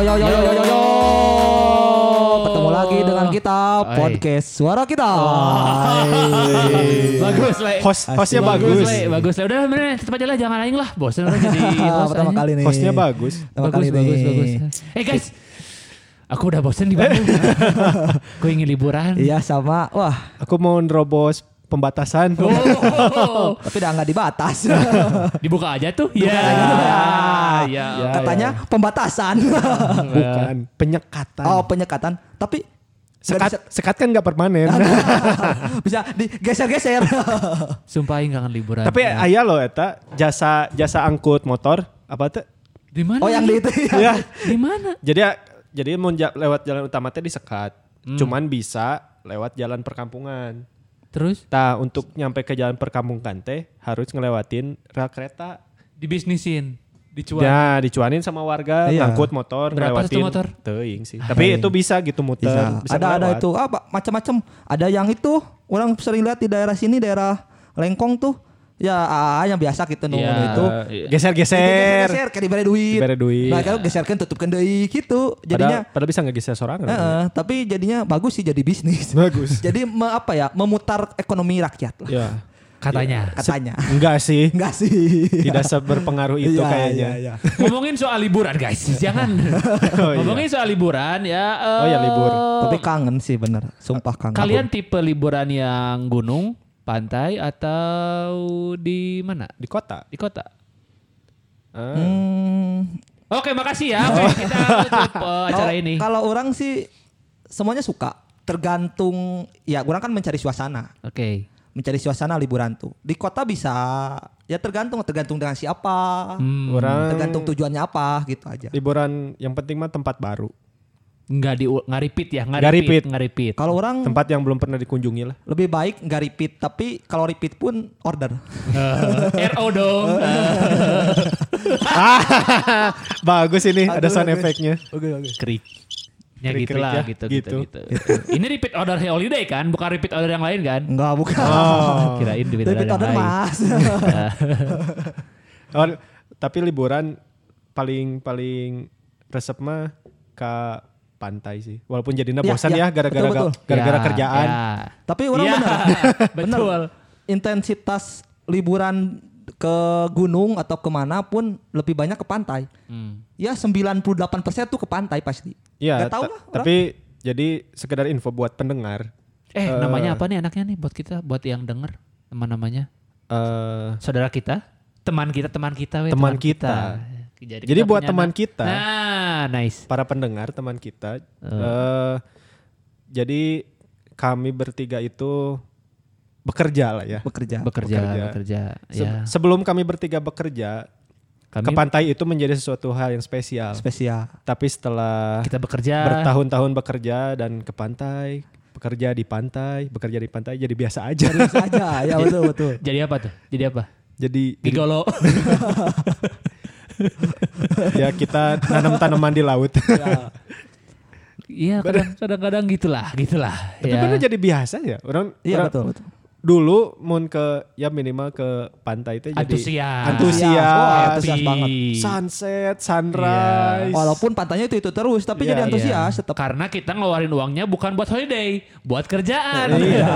yo yo yo yo yo yo. Ketemu lagi dengan kita podcast suara kita. bagus le. Host hostnya bagus. le. Bagus le. Udah bener tetap aja lah jangan aing lah. Bosan udah jadi host Pertama kali nih. Hostnya bagus. Pertama bagus, kali bagus, bagus. Eh guys, aku udah bosan di Bandung. aku ingin liburan. Iya sama. Wah, Aku mau nerobos pembatasan. Oh, tapi udah nggak dibatas. dibuka aja tuh. Ya. aja. Ya. Ya. Katanya pembatasan. Bukan penyekatan. oh, penyekatan. Tapi nggak sekat sekat kan nggak permanen. bisa, digeser-geser. Sumpah kangen liburan. Tapi ayah loh eta jasa jasa angkut motor apa tuh? di mana? oh, yang di itu ya. Ya. di mana? Jadi jadi mau lewat jalan utama teh disekat. Hmm. Cuman bisa lewat jalan perkampungan. Terus Nah, untuk nyampe ke jalan perkampungan teh harus ngelewatin rel kereta. dibisnisin, dicuan. Ya, dicuanin sama warga, Iya. ngangkut motor, Berapa ngelewatin. motor? Teuing sih. Tapi itu bisa gitu muter, Bisa. bisa, ada ada ngelewat. itu apa macam-macam. Ada yang itu orang sering lihat di daerah sini daerah Lengkong tuh. Ya ah, yang biasa gitu nunggu Ya, itu. iya. Geser-geser. Geser kayak diberi duit. Diberi duit. Nah, kalau geserkan tutupkan deui gitu. Jadinya Padahal, padahal bisa ngegeser sorangan. Heeh, tapi jadinya bagus sih jadi bisnis. Bagus. jadi me- apa ya? Memutar ekonomi rakyat lah Ya. Katanya. katanya. Enggak sih. Enggak sih. Tidak seberpengaruh itu Iya, kayaknya. iya, iya. Ngomongin soal liburan guys, jangan. Oh, iya. Ngomongin soal liburan ya. eh, Oh, ya, libur. Tapi kangen sih bener, sumpah kangen. Kalian tipe liburan yang gunung, pantai atau di mana? Di kota. Di kota. Ah. Hmm, Oke, makasih ya. Oke, kita tutup eh, acara kalau- ini. Kalau orang sih semuanya suka, tergantung ya orang kan mencari suasana. Oke. Mencari suasana liburan tuh. Di kota bisa ya tergantung tergantung dengan siapa. Hmm, Orang Tergantung tujuannya apa gitu aja. liburan yang penting mah tempat baru. Nggak di nggak repeat ya, nggak Nggak repeat, repeat. nggak repeat. Kalau orang Tempat yang belum pernah dikunjungi lah. lebih baik nggak repeat, tapi kalau repeat pun order. Eh, RO dong. Bagus ini ada Aduh, sound bagus. effect-nya. Oke oke. Krik. Ya gitu lah, ya, gitu, gitu, gitu. gitu, Ini repeat order holiday kan, bukan repeat order yang lain kan? Enggak bukan. Oh. Kirain repeat order repeat yang order lain. mas. Oh, tapi liburan paling paling resep mah ke pantai sih. Walaupun jadinya Ya, bosan ya, ya gara-gara gara-gara Ya, kerjaan. ya. tapi orang Iya, bener. betul. intensitas liburan ke gunung atau ke mana pun lebih banyak ke pantai. Hmm. Ya 98% tuh ke pantai pasti. Iya, Gak tahu ta- lah. orang. tapi jadi sekedar info buat pendengar. Eh, namanya apa nih anaknya nih buat kita, buat yang denger nama-namanya? eh Saudara kita, teman kita, teman kita, weh, Teman kita. Jadi, Jadi buat teman anak- kita. Nah, nice. para pendengar teman kita eh jadi kami bertiga itu bekerja lah ya. bekerja. Bekerja, bekerja. bekerja. Se- ya. Sebelum kami bertiga bekerja, Kami ke pantai itu menjadi sesuatu hal yang spesial. Spesial. Tapi setelah kita bekerja. bertahun-tahun bekerja dan ke pantai, bekerja di pantai, bekerja di pantai jadi biasa aja. Biasa aja. ya betul betul. Jadi apa tuh? Jadi apa? jadi, jadi Gigolo. ya kita nanam tanaman di laut. Iya, kadang- kadang-kadang gitulah, gitulah. Tapi ya. bener jadi biasa ya. Orang, Iya orang betul betul. dulu mau ke ya minimal ke pantai itu jadi Antusias. antusias, Wah, Happy. antusias banget. sunset, sunrise. Walaupun pantainya itu itu terus, tapi Iya, jadi iya. antusias tetap. Karena kita ngeluarin uangnya bukan buat holiday, buat kerjaan. Iya.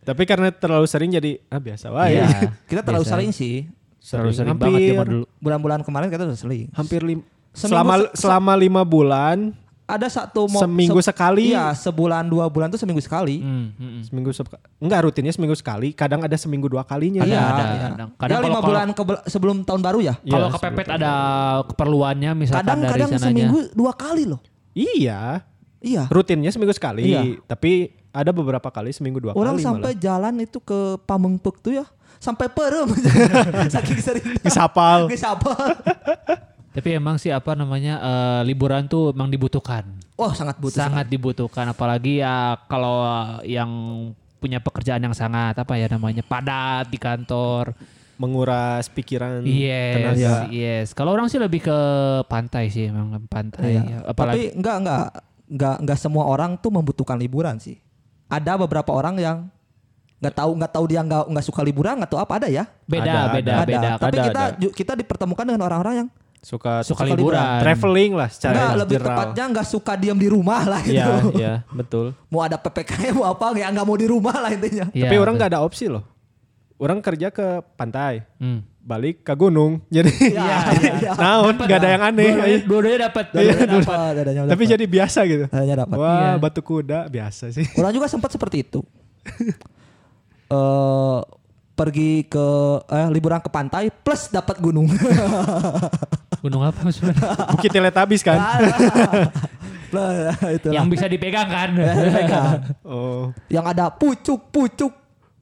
Tapi karena terlalu sering jadi ah biasa wae. Iya. Kita terlalu Biasa. sering sih. Terlalu sering hampir, banget zaman dulu. Bulan-bulan kemarin kita udah sering. Hampir lim, Seminggu selama se- selama lima bulan, Ada satu mo- Seminggu sekali. Iya, sebulan dua bulan tuh seminggu sekali. Hmm, hmm, hmm. seminggu sep- enggak rutinnya seminggu sekali, kadang ada seminggu dua kalinya. Ada, Iya, ada, iya. kadang. Ya Kadang lima kalau- bulan ke- sebelum tahun baru ya. Kalau kepepet ada keperluannya misalkan dari Kadang-kadang sananya. seminggu dua kali loh. Iya, Iya. rutinnya seminggu sekali, Iya. tapi ada beberapa kali seminggu dua Orang kali sampai jalan itu ke Pamengpeuk tuh ya, sampai perem. Saking sering. malah. Gesapal. Geus apal. Tapi emang sih apa namanya eh, liburan tuh emang dibutuhkan. Oh, sangat butuh. sangat dibutuhkan apalagi ya kalau yang punya pekerjaan yang sangat apa ya namanya padat di kantor. menguras pikiran Yes, tenaga. yes. Kalau orang sih lebih ke pantai sih emang pantai. Iya. Ya, Tapi Apalagi enggak enggak enggak enggak semua orang tuh membutuhkan liburan sih. Ada beberapa orang yang nggak tahu nggak tahu dia nggak nggak suka liburan atau apa ada ya. beda, Ada, beda, ada. beda. Tapi ada, kita ada. kita dipertemukan dengan orang-orang yang Suka Suka Suka liburan. liburan. traveling lah secara Enggak, lebih general. tepatnya nggak suka diam di rumah lah gitu. Iya, iya, betul. Mau ada PPKM mau apa ya nggak mau di rumah lah intinya. Iya, Tapi orang nggak ada opsi loh. Orang kerja ke pantai, Hmm. balik ke gunung. Jadi Iya, iya. naon nggak ada yang aneh. Dua-duanya dua-duanya dapat. Tapi jadi biasa gitu. Wah, Iya. batu kuda biasa sih. Orang juga sempat seperti itu. eh pergi ke eh, liburan ke pantai plus dapat gunung. Gunung apa maksudnya? Bukit Teletubbies kan? Itulah. Yang bisa dipegang kan? Oh, yang ada pucuk-pucuk.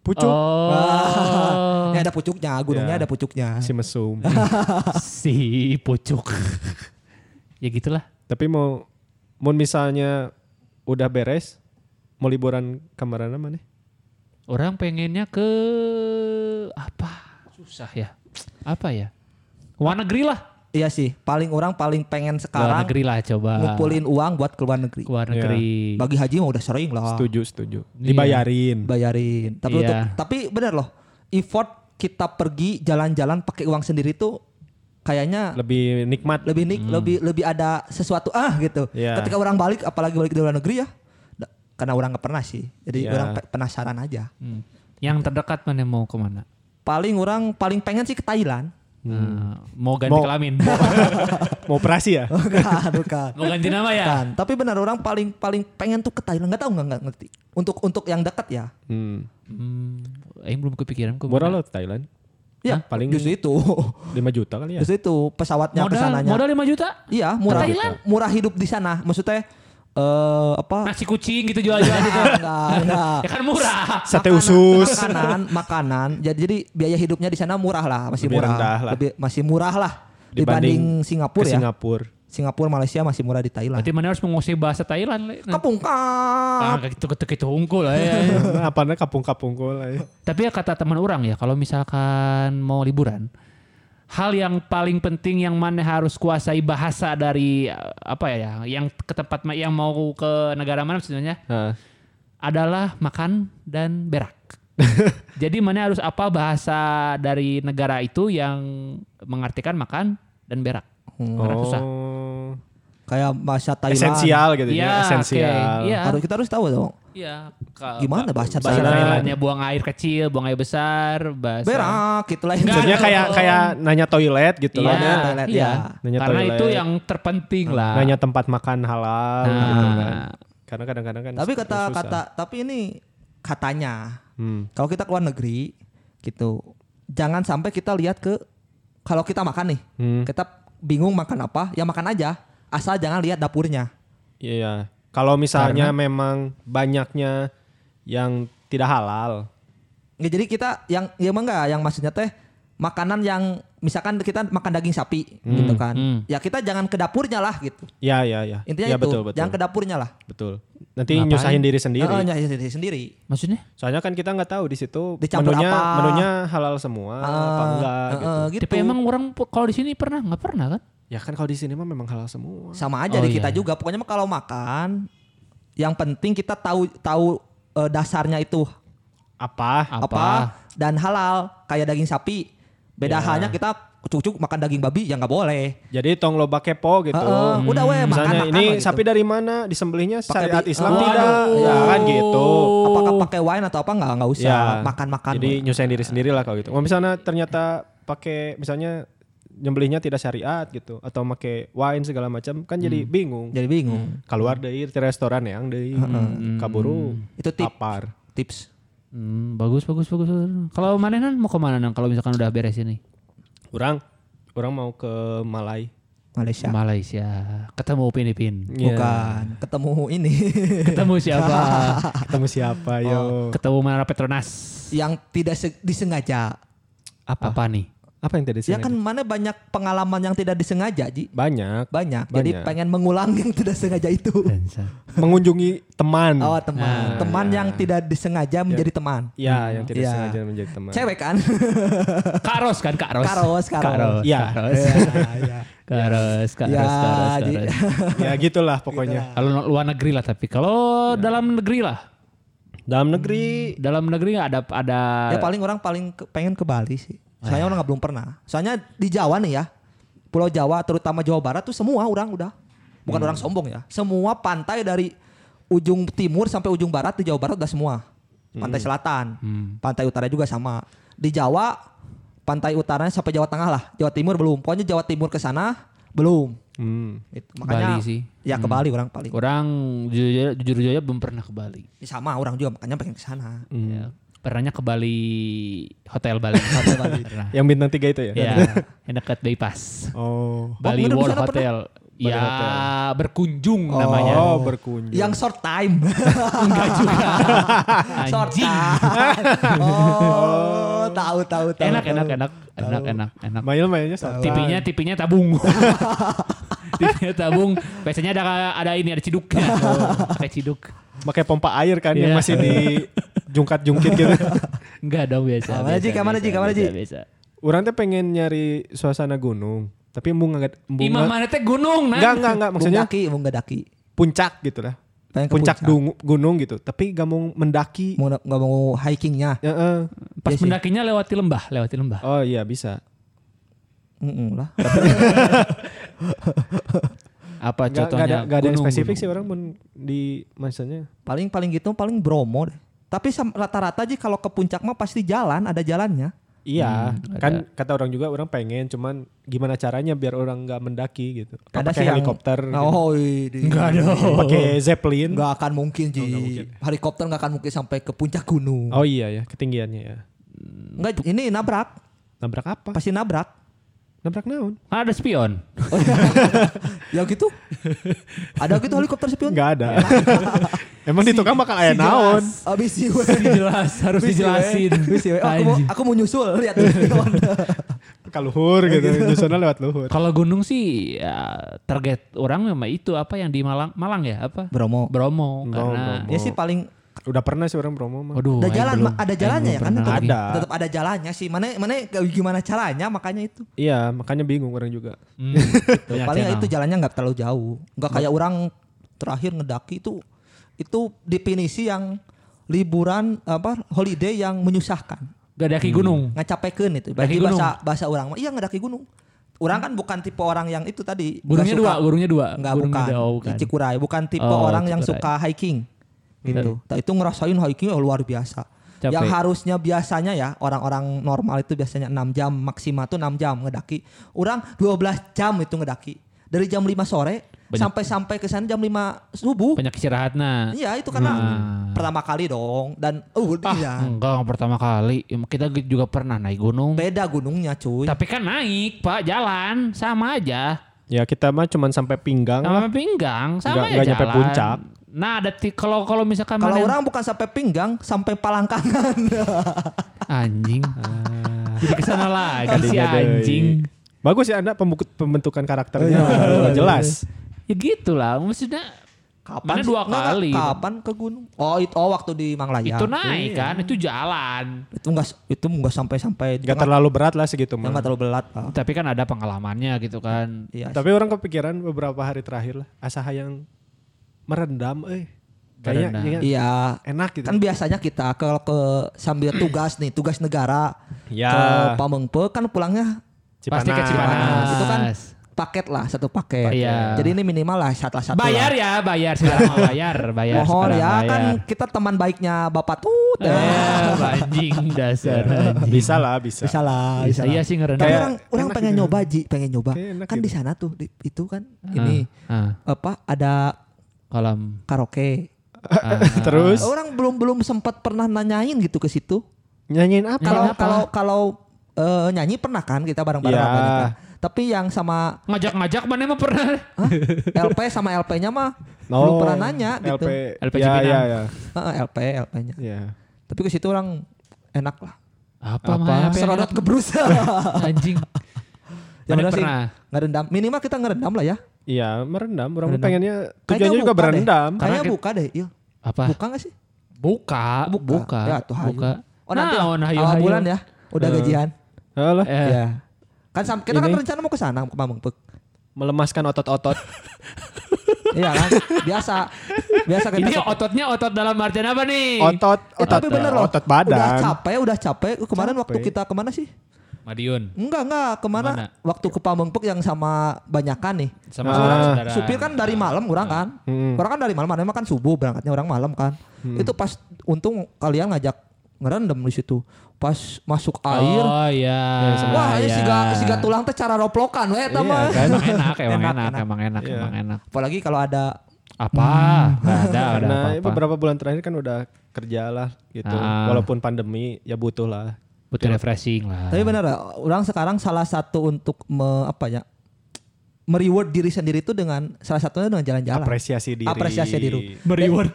pucuk Oh. Ini ada pucuknya, gunungnya Ya. ada pucuknya. si mesum. si pucuk. ya gitulah. Tapi mau mau misalnya udah beres mau liburan ke mana mana? Orang pengennya ke apa? Susah ya. Apa ya? Luar negeri lah. Iya sih, paling orang paling pengen Luar sekarang negeri lah coba. ngumpulin uang buat ke luar negeri. Luar negeri. Bagi haji mah udah sering lah. Setuju, setuju. Iya. Dibayarin. Bayarin. Tapi Iya. untuk tapi bener loh, effort kita pergi jalan-jalan pakai uang sendiri tuh kayaknya Lebih nikmat. lebih nik, lebih lebih ada sesuatu ah gitu. Iya. Ketika orang balik, apalagi balik dari luar negeri ya, karena orang nggak pernah sih, jadi Iya. orang pe- penasaran aja. Hmm. Yang terdekat mana mau ke mana? Paling orang paling pengen sih ke Thailand. Nah, mau ganti Mau- kelamin. Mau operasi ya? bukan, bukan. mau ganti nama ya? Bukan. Tapi benar orang paling paling pengen tuh ke Thailand. Nggak tahu nggak nggak ngerti. Untuk untuk yang dekat ya. Hmm. Hmm, Aing belum kepikiran ke mana. Murah loh Thailand. Ya, Paling- justru itu. 5 juta kali ya. Justru itu pesawatnya Modal, sananya. modal 5 juta? Iya, murah. Thailand? Murah hidup di sana. Maksudnya eh apa? Nasi kucing gitu jual-jual gitu. Enggak, enggak. ya kan murah. Sate Makanan- usus. makanan makanan jadi jadi biaya hidupnya di sana murah lah masih Lebih murah lah. Lebih- masih murah lah Dibanding dibanding, Ke Singapura ya Singapura. Singapura Malaysia masih murah di Thailand Berarti mana harus menguasai bahasa Thailand. Le. Nah, kapung Ah, gitu gitu gitu unggul lah ya. Apa nih kapung-kapung kul. Tapi ya kata teman orang ya, kalau misalkan mau liburan, hal yang paling penting yang mana harus kuasai bahasa dari apa ya, yang ke tempat yang mau ke negara mana sebenarnya Nah, adalah makan dan berak. Jadi mana harus apa bahasa dari negara itu yang mengartikan makan dan berak. Karena susah. Kayak bahasa Thailand Esensial gitu Iya, ya, esensial. oke. Iya. harus kita harus tahu dong Iya. Gimana ba- bahasa bahasa Thailand? Thailandnya buang air kecil, buang air besar, bahasa berak gitu lah. Maksudnya kayak kayak nanya toilet gitu Iya, lah. Nanya toilet, iya. ya. Nanya Karena toilet. itu yang terpenting lah. Nanya tempat makan halal Nah. gitu kan. Karena kadang-kadang kan tapi kata susah. kata tapi ini katanya Hmm. kalau kita keluar negeri gitu jangan sampai kita lihat ke kalau kita makan nih Hmm. kita bingung makan apa ya makan aja asal jangan lihat dapurnya Iya. Kalau misalnya memang banyaknya yang tidak halal. Ya, jadi kita yang ya emang enggak yang maksudnya teh makanan yang misalkan kita makan daging sapi gitu kan. hmm. Ya kita jangan ke dapurnya lah gitu. Ya, ya, ya. Intinya ya, itu, betul, betul. jangan ke dapurnya lah. Betul. Nanti Ngapain? nyusahin diri sendiri. Heeh, ya, sendiri, sendiri. Maksudnya? Soalnya kan kita nggak tahu di situ Dicampur menunya apa. menunya halal semua apa enggak gitu. Heeh, gitu. Tapi emang orang kalau di sini pernah nggak pernah kan? Ya kan kalau di sini mah memang halal semua. sama aja Oh, di kita iya. juga. Pokoknya mah kalau makan yang penting kita tahu tahu eh, dasarnya itu Apa? Apa? apa dan halal kayak daging sapi. Beda Ya. halnya kita cucuk makan daging babi ya nggak boleh. Jadi tong loba kepo gitu. Heeh, udah weh makan makan ini gitu. sapi dari mana? Disembelihnya Pakai syariat di- Islam Oh, tidak. aduh. Ya kan gitu. Apakah pakai wine atau apa nggak nggak usah Ya. makan makan. Jadi nyusahin diri sendiri lah kalau gitu. Kalau misalnya ternyata pakai misalnya nyembelihnya tidak syariat gitu atau pakai wine segala macam kan jadi bingung. Jadi bingung. Keluar dari restoran yang dari kaburu Itu tip. lapar. Tips. Hmm, bagus bagus bagus. Kalau mana kan mau ke mana nang? Kalau misalkan udah beres ini? Orang orang mau ke Malai. Malaysia. Malaysia. Ketemu Upin Ipin. Iya. Bukan. Ketemu ini Ketemu siapa? Ketemu siapa Oh. yo? Ketemu mana Petronas. yang tidak se- disengaja. Apa? Nih? Apa yang tadi Ya kan mana banyak pengalaman yang tidak disengaja, Ji. banyak Banyak. Jadi Banyak. pengen mengulang yang tidak sengaja itu. mengunjungi teman. Oh, teman. teman yang tidak disengaja menjadi teman. Ya, yang tidak Iya. sengaja menjadi teman. Cewek kan? Kak Ros kan Kak Ros. Karos, karos. Karos. Iya. Karos. Iya, Karos, Karos, Ya, Karos, Karos. ya gitulah pokoknya. Kalau luar negeri lah tapi kalau Ya. dalam negeri lah. Dalam negeri Dalam negeri nggak ada ada ya paling orang paling ke- pengen ke Bali sih. Soalnya orang nggak belum pernah. Soalnya di Jawa nih ya. Pulau Jawa terutama Jawa Barat tuh semua orang udah. Bukan Hmm. orang sombong ya. Semua pantai dari ujung timur sampai ujung barat di Jawa Barat udah semua. Pantai selatan, pantai utara juga sama. Di Jawa pantai utaranya sampai Jawa Tengah lah. Jawa Timur belum. Pokoknya Jawa Timur ke sana belum. Hmm. Itu. Makanya Bali sih. Ya ke Bali orang paling. Orang jujur jujur aja belum pernah ke Bali. Ya, sama orang juga makanya pengen ke sana. Ya, pernahnya ke Bali Hotel Bali. Hotel Bali. Pernah. Yang bintang tiga itu ya? Ya, yang dekat bypass. Oh. Bali nginep di World pernah? Hotel. Bali ya, Hotel. berkunjung namanya. Oh, berkunjung. Yang short time. Enggak juga. short time. Oh, tahu tahu tahu. Enak, enak, enak, enak, enak, enak. Mail mainnya satu. Tipinya, tipinya tabung. tipinya tabung. Biasanya ada ada ini ada ciduknya. Pakai ciduk. Pakai pompa air kan yang Iya. masih di jungkat-jungkit gitu. Enggak dong biasa. Mana, biasa, Ji? Ke mana, Ji? Ji? biasa. Orang teh pengen nyari suasana gunung, tapi embung nggak Imam mana teh gunung nah. Enggak, enggak, enggak. Maksudnya Maksudnya daki, mau nggak daki. puncak gitu lah. Pengen Puncak, puncak. dung- gunung gitu, tapi gak mau mendaki. Mau nggak mau hikingnya. Ya, eh. Pas sih. mendakinya lewati lembah, lewati lembah. Oh iya bisa. Mm-mm lah. Apa Gak, contohnya? ada, gak ada yang gunung, spesifik gunung. sih orang mun di masanya. paling paling gitu paling Bromo deh. Tapi sam- rata-rata aja kalau ke puncak mah pasti jalan, ada jalannya. Iya, Hmm, kan kata orang juga orang pengen, cuman gimana caranya biar orang nggak mendaki gitu. Ada pakai sih yang- helikopter, gitu. Oh, ini. Enggak dong. pakai zeppelin. Nggak akan mungkin Ji. Helikopter nggak akan mungkin sampai ke puncak gunung. Oh iya ya, ketinggiannya ya. Enggak, ini nabrak. Nabrak apa? Pasti nabrak. Nabrak naon? Ada spion. ya gitu. ada gitu helikopter spion. Enggak ada. Emang di tukang bakal aya si naon? jelas. Abis sih we. Dijelas, harus Wis, dijelasin. we. Oh, aku, mau, aku mau nyusul lihat. Ka luhur gitu, nyusunnya lewat luhur. Kalau gunung sih ya, target orang memang itu apa yang di Malang, Malang ya apa? Bromo. Bromo. Bromo, karena Bromo. Ya sih paling Udah pernah sih orang promo mah. Waduh, ada aing jalan, belum. Ada jalannya ya kan? Tetap. Ada. tetap ada jalannya sih. Mana mana gimana caranya makanya itu. Iya, makanya bingung orang juga. Hmm, gitu. Paling channel. itu jalannya nggak terlalu jauh. Nggak kayak orang terakhir ngedaki itu itu definisi yang liburan apa holiday yang menyusahkan. Gak daki gunung. Ngacapekeun itu. Daki Bagi gunung. bahasa bahasa orang mah iya ngedaki gunung. Orang kan bukan tipe orang yang itu tadi. Gunungnya suka- dua, gunungnya dua. Enggak Gunungnya bukan. dua, oh, bukan. Cikuray bukan tipe Oh, orang yang Cikuray. suka hiking. Gitu. Nah, itu ngerasain hiking oh, luar biasa. Capek. Yang harusnya biasanya ya orang-orang normal itu biasanya 6 jam maksimal tuh 6 jam ngedaki. Orang 12 jam itu ngedaki. Dari jam 5 sore Banyak. sampai sampai ke sana jam 5 subuh. Banyak istirahat nah. Iya, itu karena Hmm. pertama kali dong dan uh Ah, iya. enggak, enggak pertama kali. Ya, Kita juga pernah naik gunung. Beda gunungnya, cuy. Tapi kan naik, Pak, jalan sama aja. Ya kita mah cuman sampai pinggang Sama lah. pinggang, sama aja nggak nyampe jalan. puncak. Nah, ada kalau kalau misalkan Kalau orang bukan sampai pinggang, sampai palangkangan. anjing. Jadi ke sana lagi si anjing. Bagus ya Anda pembentukan karakternya Iya. udah jelas. Ya gitulah, maksudnya Mana sih? dua Nggak, nggak, kali? Kapan ke gunung? Oh, itu oh waktu di Manglaya. itu naik kan, itu jalan. Itu enggak itu enggak sampai-sampai Gak terlalu berat lah segitu mah. enggak terlalu berat. Pak. Tapi kan ada pengalamannya gitu kan. Iya. Tapi orang kepikiran beberapa hari terakhir lah asa hayang merendam eh. Kayaknya Iya. enak gitu. Kan biasanya kita ke ke sambil tugas nih, tugas negara Ya. ke Pamengpe kan pulangnya Pasti ke Cipanas. Itu kan paket lah, satu paket. Iya. Jadi ini minimal lah satu satu Bayar lah. ya, bayar sekarang bayar, bayar. Mohon sekarang ya bayar. kan kita teman baiknya Bapak Tut. ya. Eh, anjing dasar anjing. bisa lah, bisa. Bisa lah, Bisa bisa. iya lah. sih ngerendam. Tapi Kayak orang orang pengen gitu. nyoba Ji, pengen nyoba. Kayak Kan gitu. di sana tuh di, itu kan ini Ah, apa ada kolam. karaoke. Ah, Terus Orang belum belum sempat pernah nanyain gitu ke situ. nyanyiin apa? Kalau kalau kalau eh, nyanyi pernah kan kita bareng-bareng Iya. banyak kan. Tapi yang sama ngajak-ngajak mana mah pernah. hah? LP sama LP-nya mah No, belum pernah nanya gitu. LP, LP ya, ya, ya, Heeh, LP LP-nya. ya. Tapi ke situ orang enak lah. Apa, Apa? Serodot enak? kebrus. anjing. Mana bener sih, pernah? ngerendam. Minimal kita ngerendam lah ya. Iya, merendam. Orang Merendam. pengennya Kayaknya tujuannya juga berendam. Karena Kayaknya buka deh, iya. Apa? Buka gak sih? Buka, buka, buka. Ya, tuh hayu. buka. Oh nanti Nah, oh, nah, hayu, awal hayu. bulan ya. Udah Eh. gajian. Alah, Eh, Iya. Kan sam- kita kan Ini. rencana mau ke sana ke Pamengpek. melemaskan otot-otot. iya kan? Biasa. Biasa kita Ini suka- ototnya otot dalam artian apa nih? otot, Eh, otot, tapi bener loh. otot badan. Udah capek, udah capek. Kemarin Capek. waktu kita ke mana sih? Madiun. Enggak enggak ke mana? Ke mana? Waktu ke Pamengpek yang sama banyakan nih. Sama Ah. saudara-saudara. Supir kan dari malam orang kan. Hmm. Orang kan dari malam, memang kan subuh berangkatnya orang malam kan. Itu pas untung kalian ngajak ngerendam di situ. Pas masuk air, Oh iya. wah ini iya. siga siga tulang teh cara roplokan we eta Iya, mah. kan? Emang enak, emang Enak, enak, enak. emang enak, Iya. emang enak. Apalagi kalau ada Apa? Gak ada, gak ada Karena apa-apa. beberapa bulan terakhir kan udah kerja lah gitu. Ah. Walaupun pandemi ya butuh lah. Butuh refreshing lah. Tapi benar ya, orang sekarang salah satu untuk me, apa ya? mereward diri sendiri itu dengan salah satunya dengan jalan-jalan. Apresiasi diri. Apresiasi diri. Mereward.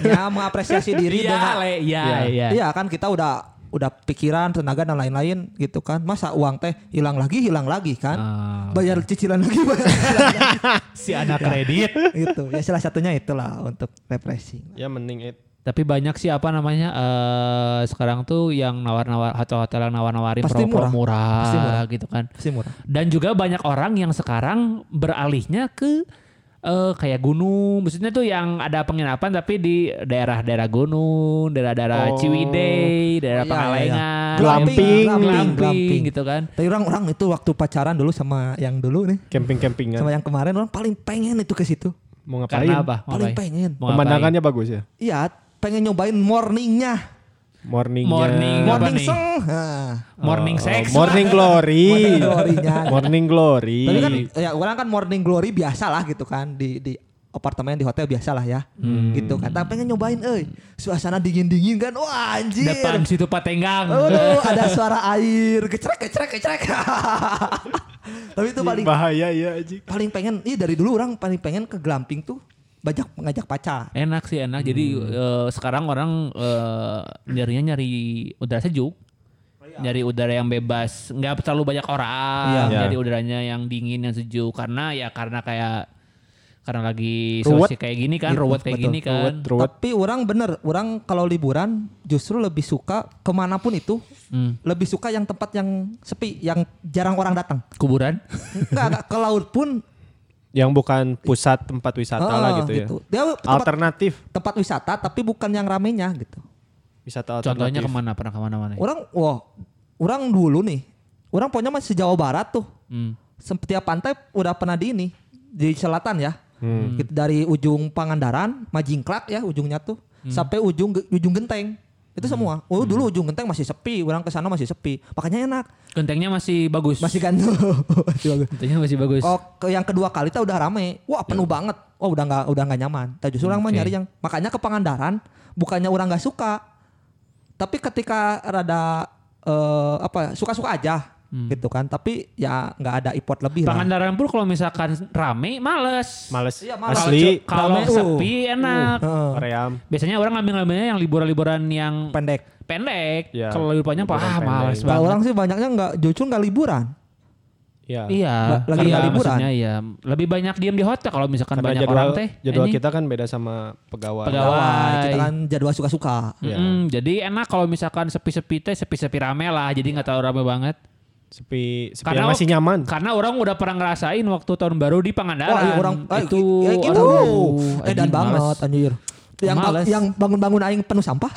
ya mengapresiasi diri Iya, dengan Le. Iya, Iya. iya. Iya kan kita udah udah pikiran, tenaga dan lain-lain gitu kan. Masa uang teh hilang lagi, hilang lagi kan. Ah, Bayar cicilan lagi, bayar cicilan lagi. si anak kredit. gitu. Ya salah satunya itulah untuk refreshing. Ya mending it. Tapi banyak sih apa namanya eh sekarang tuh yang nawar-nawar hotel-hotel yang nawar-nawarin promo murah. murah, Pasti murah. gitu kan. Pasti murah. Dan juga banyak orang yang sekarang beralihnya ke eh kayak gunung, maksudnya tuh yang ada penginapan tapi di daerah-daerah gunung, daerah-daerah Oh. Ciwidey, daerah Iya, iya, Pangalengan, Glamping. glamping, Glamping. gitu kan. Tapi orang-orang itu waktu pacaran dulu sama yang dulu nih, Camping-campingan. sama yang kemarin orang paling pengen itu ke situ. Mau ngapain? Karena apa? Paling Ngapain? pengen. Pemandangannya bagus ya. Iya, pengen nyobain morningnya. Morningnya. Morning. Morning. Nah, Morning Oh, sex. Morning glory. morning glory-nya. Morning glory. Tapi kan ya orang kan morning glory biasa lah gitu kan di di apartemen di hotel biasa lah ya. Gitu kan. Tapi pengen nyobain euy. Suasana dingin-dingin kan. Wah anjir. Depan situ Patenggang. Aduh, ada suara air. Kecrek kecrek kecrek. Tapi itu paling bahaya ya Aji. paling pengen iya dari dulu orang paling pengen ke glamping tuh banyak ngajak pacar. Enak sih enak. Jadi eh, sekarang orang eh, nyarinya nyari udara sejuk. Nyari udara yang bebas, nggak terlalu banyak orang. Iya. Jadi udaranya yang dingin yang sejuk karena ya karena kayak karena lagi Ruwet. situasi kayak gini kan, Iya, ruwet kayak betul. gini kan. Ruwet. Tapi orang bener, orang kalau liburan justru lebih suka ke mana pun itu Hmm. lebih suka yang tempat yang sepi, yang jarang orang datang. Kuburan. Enggak, enggak, ke laut pun Yang bukan pusat tempat wisata lah ah, gitu, ya. Dia tempat, Alternatif. tempat wisata tapi bukan yang ramenya gitu. Wisata Contohnya alternatif. ke mana? Pernah ke mana-mana? Orang wah, orang dulu nih. Orang pokoknya masih Jawa Barat tuh. Hmm. Setiap pantai udah pernah di ini di selatan ya. Hmm. Gitu, dari ujung Pangandaran, Majingklak ya ujungnya tuh sampai ujung ujung Genteng. Itu semua. Oh, dulu ujung Genteng masih sepi, orang ke sana masih sepi. Makanya enak. Gentengnya masih bagus. Masih gantung. masih bagus. Gentengnya masih bagus. Oh, ke yang kedua kali tuh udah rame. Wah, penuh banget. Oh, udah nggak udah nggak nyaman. Tapi justru orang mah nyari yang makanya ke Pangandaran bukannya orang nggak suka. Tapi ketika rada eh, apa suka-suka aja gitu kan. Tapi ya nggak ada import lebih lah. Pangandaran pun kalau misalkan rame, males. Males. Iya, males. Asli. Kalau uh. sepi enak. Heeh. Koream. Biasanya orang ngambil-ngambilnya yang liburan-liburan yang pendek. pendek. Iya. Kalau liburannya Liburan ah pendek. males banget. orang sih banyaknya nggak justru nggak liburan. Ya. Iya, Ba- lagi iya, nggak liburan. iya. Lebih banyak diam di hotel kalau misalkan Karena banyak jadwal, orang teh. jadwal anjing. kita kan beda sama pegawai. Pegawai. Kita kan jadwal suka-suka. Iya. Mm-mm, jadi enak kalau misalkan sepi-sepi teh sepi-sepi rame lah. Jadi nggak terlalu rame banget. Sepi, sepi Karena yang masih nyaman. Karena orang udah pernah ngerasain waktu tahun baru di Pangandaran. Wah, iya, orang eh, itu ya, gitu. aduh, eh dan banget anjir. Yang ba- Males. yang bangun-bangun aing penuh sampah.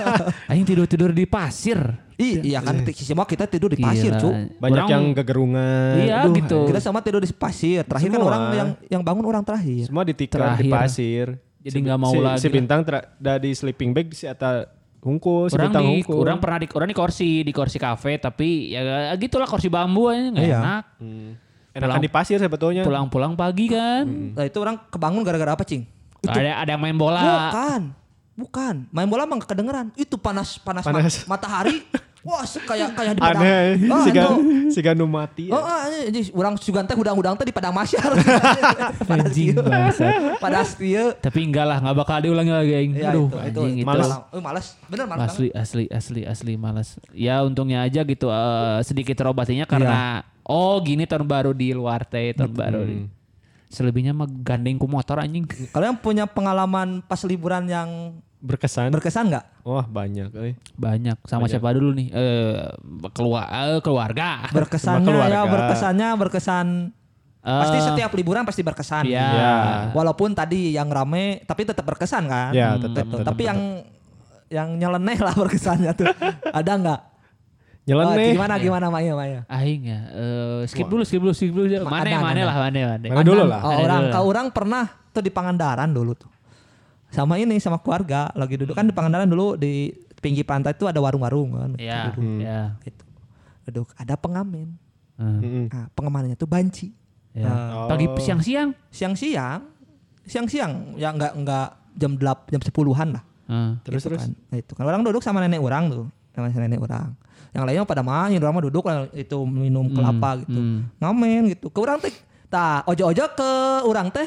Aing tidur-tidur di pasir. Ih, iya kan semua kita tidur di pasir, cu. Banyak Orang- yang gegerungan. Iya Aduh, gitu. Kita sama tidur di pasir. Terakhir kan Semua. orang yang yang bangun orang terakhir. Semua ditikar Terakhir. di pasir. Jadi Si- nggak mau si, lagi Si bintang tra- da di sleeping bag si Ata hungkul, si orang bintang di hungkul. orang pernah di orang di kursi di kursi kafe tapi ya gitulah kursi bambu aja nggak Iya. enak. Hmm. Enakan Pulang- di pasir sebetulnya. Pulang-pulang pagi kan. Nah, itu orang kebangun gara-gara apa, Cing? Ada ada yang main bola. Bukan. Bukan. Main bola emang gak kedengeran. Itu panas panas, ma- Panas. matahari. Wah, kayak kayak di padang. Aneh, Oh, siga, itu. siga nu mati. Oh, ah, ini orang sugan teh udang-udang teh di padang masyar. Anjing ieu. Tapi enggak lah, nggak bakal diulangi lagi aing. Ya, Aduh, itu, itu, anjing itu. Males. Oh, males. Bener males banget. Asli, asli, asli, asli malas. Ya untungnya aja gitu eh, sedikit terobatinya karena oh gini tahun baru di luar teh tahun baru. Selebihnya mah gandeng ku motor anjing. Kalian punya pengalaman pas liburan yang Berkesan. berkesan nggak? Wah banyak. eh. Banyak. Sama siapa dulu nih? Eh keluar eh, keluarga. Berkesannya keluarga. ya, berkesannya berkesan. pasti Eh, setiap liburan pasti berkesan. Iya. Ya. Walaupun tadi yang rame, tapi tetap berkesan kan? Ya, Hmm, tetap, tetap, Tapi tetap. yang yang nyeleneh lah berkesannya tuh. Ada nggak? Oh, Nyeleneh. gimana gimana Maya Maya? Aing ya. eh, skip dulu, skip dulu, skip dulu. Ma- Mana, mana lah, mana, mana. Mana dulu lah. Oh, orang kau orang pernah tuh di Pangandaran dulu tuh. Sama ini sama keluarga lagi duduk kan di Pangandaran dulu di pinggir pantai tuh ada warung-warung kan. Ya, Duduk, ya. gitu. Duduk ada pengamen. Hmm, Mm-mm. Nah, pengamanannya tuh banci. ya. Oh. Pagi siang-siang. Siang-siang, siang-siang ya nggak nggak jam 8 jam 10-an lah. Hmm. Terus Gitu terus. kan. Nah, itu kan orang duduk sama nenek orang tuh, sama nenek orang. Yang lainnya pada main, orang mah duduk lah, itu minum kelapa gitu. hmm. Ngamen gitu. Ke orang teh, tah ojo-ojo ke orang teh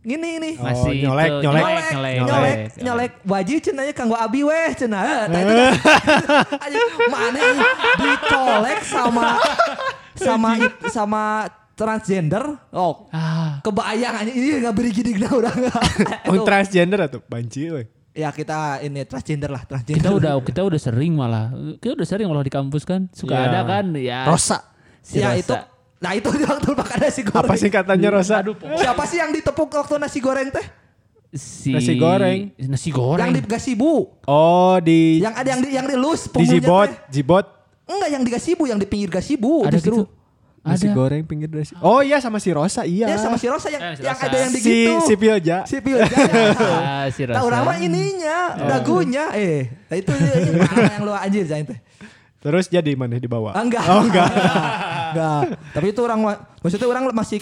gini nih. Oh, Masih nyolek, itu, nyolek. nyolek, nyolek, nyolek, nyolek, baju cenanya kanggo abi weh cenah. Tah itu tah. Aja, mana ini dicolek sama sama sama transgender. Oh, Ah, kebayang aja ini nggak beri gini gini orang. Oh, transgender atau banci we. Ya kita ini transgender lah, transgender. kita udah kita udah sering malah. Kita udah sering malah di kampus kan. Suka Iya. ada kan ya. Rosa. Si ya Rosa. itu Nah itu waktu makan nasi goreng. Apa singkatannya Rosa? Aduh, Siapa sih yang ditepuk waktu nasi goreng teh? si Nasi goreng. Nasi goreng. Yang di gasibu. Oh, di Yang ada yang di yang di lus di jibot, teh. jibot. Enggak yang di gasibu, yang di pinggir gasibu ada justru. gitu. Nasi Ada. goreng pinggir nasi. Oh iya sama si Rosa iya. Ya sama si Rosa yang, Eh, si yang Rosa. ada yang di si gitu. si Pilja. Si Pilja. Ah, si Tahu Rosa. nama ininya, dagunya. Eh, nah itu ini mana yang lu anjir Zain teh. Terus jadi mana dibawa? Ah, enggak. Oh enggak. enggak. Tapi itu orang maksudnya orang masih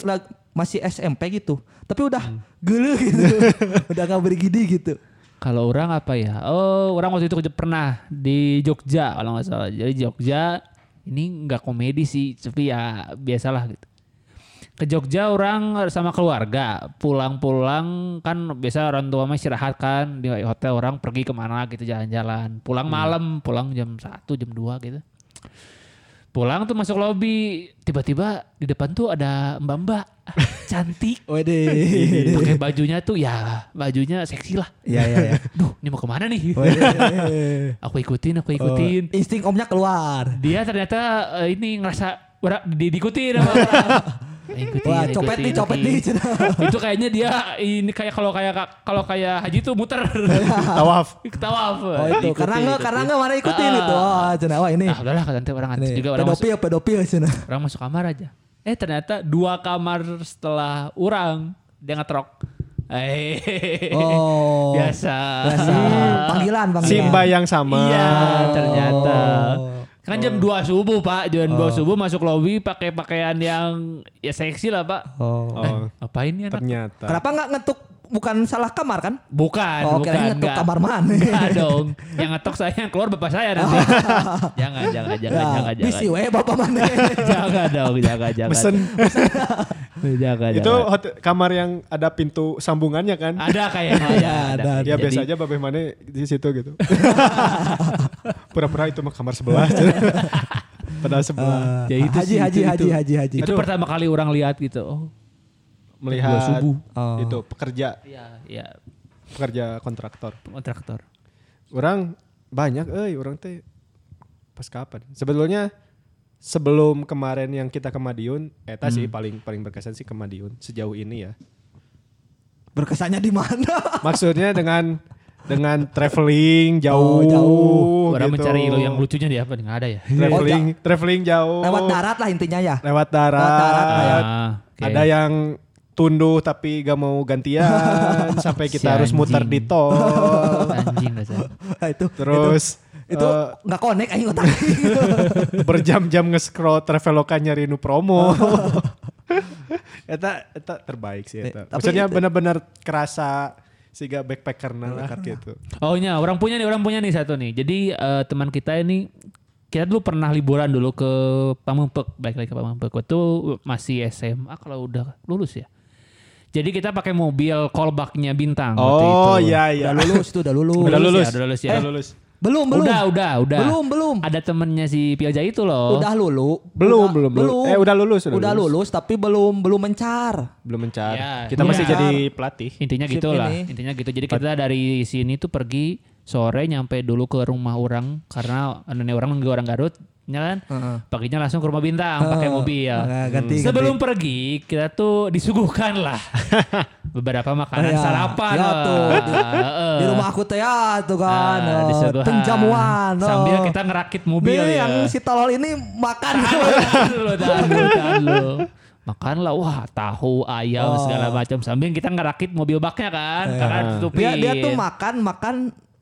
masih SMP gitu. Tapi udah Hmm. gele gitu. udah gak bergidi gitu. Kalau orang apa ya? Oh, orang waktu itu pernah di Jogja kalau nggak salah. Jadi Jogja ini nggak komedi sih, tapi ya biasalah gitu. Ke Jogja orang sama keluarga pulang-pulang kan biasa orang tua mah istirahat kan di hotel orang pergi ke mana gitu jalan-jalan pulang malam pulang jam 1 jam 2 gitu pulang tuh masuk lobby tiba-tiba di depan tuh ada mbak-mbak cantik Wede. pakai bajunya tuh ya bajunya seksi lah Iya iya iya. Duh, ini mau ke mana nih? Wede. aku ikutin, aku ikutin. Insting omnya keluar. Dia ternyata eh, ini ngerasa di, diikutin sama orang. Ikutin, Wah, copet nih, copet nih. Itu kayaknya dia ini kayak kalau kayak kalau kayak haji tuh muter. Tawaf. Tawaf. Oh itu karena nggak karena nggak mana ikutin Ah. itu. Oh, cenah wah ini. Ah, udahlah kan nanti orang Nih, juga orang masuk, pedofil pedofil cenah. orang masuk kamar aja. Eh ternyata dua kamar setelah orang dia ngetrok. Eh, Oh. biasa. Biasa. Panggilan panggilan. Si Mbak yang sama. Iya, ternyata. Oh. Kan jam 2 subuh, Pak. Jam 2 subuh masuk lobby pakai pakaian yang ya seksi lah, Pak. Oh. Oh, Apain nih anak? ternyata. Kenapa nggak ngetuk bukan salah kamar kan? Bukan, Oh, bukan. ngetuk enggak. kamar mana. Enggak dong. Yang ngetok saya yang keluar bapak saya nanti. jangan, jangan, jangan, Ya, jangan, Bisi jangan. we bapak mana. jangan dong, jangan, jangan. Mesen Jangan, itu jangan. hotel, kamar yang ada pintu sambungannya kan? Ada kayaknya. Ada, ada. Ya Jadi- biasa aja babeh mana di situ gitu. Pura-pura itu mah kamar sebelah. Padahal sebelah. Ya, itu haji, sih, haji, itu- haji, itu. haji, haji. Itu pertama kali orang lihat gitu. Oh, Melihat Dua subuh. Oh. itu pekerja iya, iya, pekerja kontraktor. kontraktor. Orang banyak eh orang teh pas kapan? Sebetulnya sebelum kemarin yang kita ke Madiun, eta sih paling paling berkesan sih ke Madiun sejauh ini ya. Berkesannya di mana? Maksudnya dengan dengan traveling jauh, Oh, jauh. Orang gitu. mencari lo yang lucunya di apa? Nggak ada ya. traveling traveling jauh Lewat darat lah intinya ya. lewat darat, Lewat darat lah ya. Ah, oke. ada yang tunduh tapi gak mau gantian sampai kita Si harus muter anjing. di tol anjing dasar. itu terus itu eh, nggak connect aing otak. berjam-jam nge-scroll Traveloka nyari nu promo eta eta terbaik sih eta. Eh, maksudnya itu- benar-benar kerasa siga backpacker lah gitu Oh iya, orang punya nih, orang punya nih satu nih. Jadi eh, teman kita ini kita dulu pernah liburan dulu ke Pamengpek, balik lagi ke Pamengpek. Waktu masih SMA kalau udah lulus ya. Jadi kita pakai mobil callbacknya bintang itu. oh iya iya Udah lulus itu udah lulus. udah lulus ya, udah lulus ya. udah lulus Belum belum. Udah, udah, udah. Belum belum. Ada temennya si Piaja itu loh. Udah lulu. Belum, Udah- belum, belum. Eh, udah lulus, udah Udah lulus. lulus tapi belum belum mencar. belum mencari Ya, kita iya. masih jadi pelatih Intinya Sip gitu lah. ini. Intinya gitu. Jadi kita dari sini tuh pergi sore nyampe dulu ke rumah orang karena nenek orang nunggu orang Garut ya kan? Heeh. Paginya langsung ke rumah bintang pakai mobil. Nah, ganti, Sebelum pergi kita tuh disuguhkan lah beberapa makanan Ya, sarapan. ya tuh. Heeh. Di rumah aku teh ya tuh kan. Disuguhan. penjamuan. Sambil eh. kita ngerakit mobil Nih, ya. yang si tolol ini makan. tahan tahan tahan. Makan lah, wah tahu, ayam Oh. segala macam. Sambil kita ngerakit mobil baknya kan, karena tutupin. dia dia tuh makan makan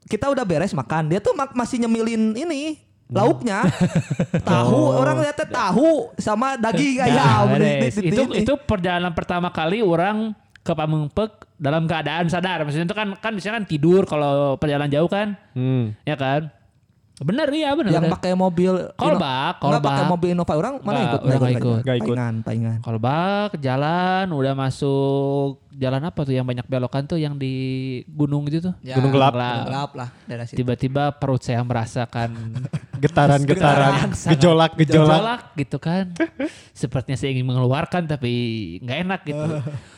kita udah beres makan. Dia tuh mak- masih nyemilin ini lauknya. tahu orang lihat teh tahu sama daging Nah, ayam. Di- beres. di- di- itu itu perjalanan pertama kali orang ke Pamengpek dalam keadaan sadar. Maksudnya itu kan kan biasanya kan tidur kalau perjalanan jauh kan, Hmm. ya kan? Bener iya bener. yang pakai mobil Kolbak, kolbak. pakai mobil Innova orang mana ikut orang nggak ikut. Nggak ikut. paingan paingan Kolbak, jalan, udah masuk jalan apa tuh yang banyak belokan tuh yang di gunung gitu tuh. Ya, Gunung Gelap. Gunung gelap lah daerah situ Tiba-tiba perut saya merasakan Getaran-getaran, gejolak-gejolak. gejolak gitu kan. Sepertinya saya ingin mengeluarkan tapi nggak enak gitu.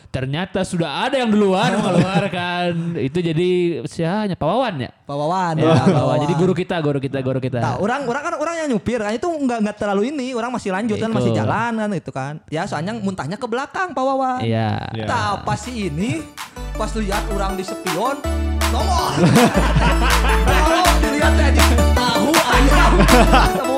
Ternyata sudah ada yang duluan mengeluarkan. Itu jadi saya hanya pawawan ya. Pak Wawan Ya, ya, Pak Wawan. Wawan. Jadi guru kita, guru kita, guru kita. Nah, orang orang kan orang yang nyupir kan itu nggak nggak terlalu ini, orang masih lanjut kan masih jalan kan itu kan. Ya soalnya muntahnya ke belakang Pak Wawan. Iya. Iya. Nah, pas si ini pas lihat orang di spion nongol. Nongol dilihat aja tahu ayam. Tahu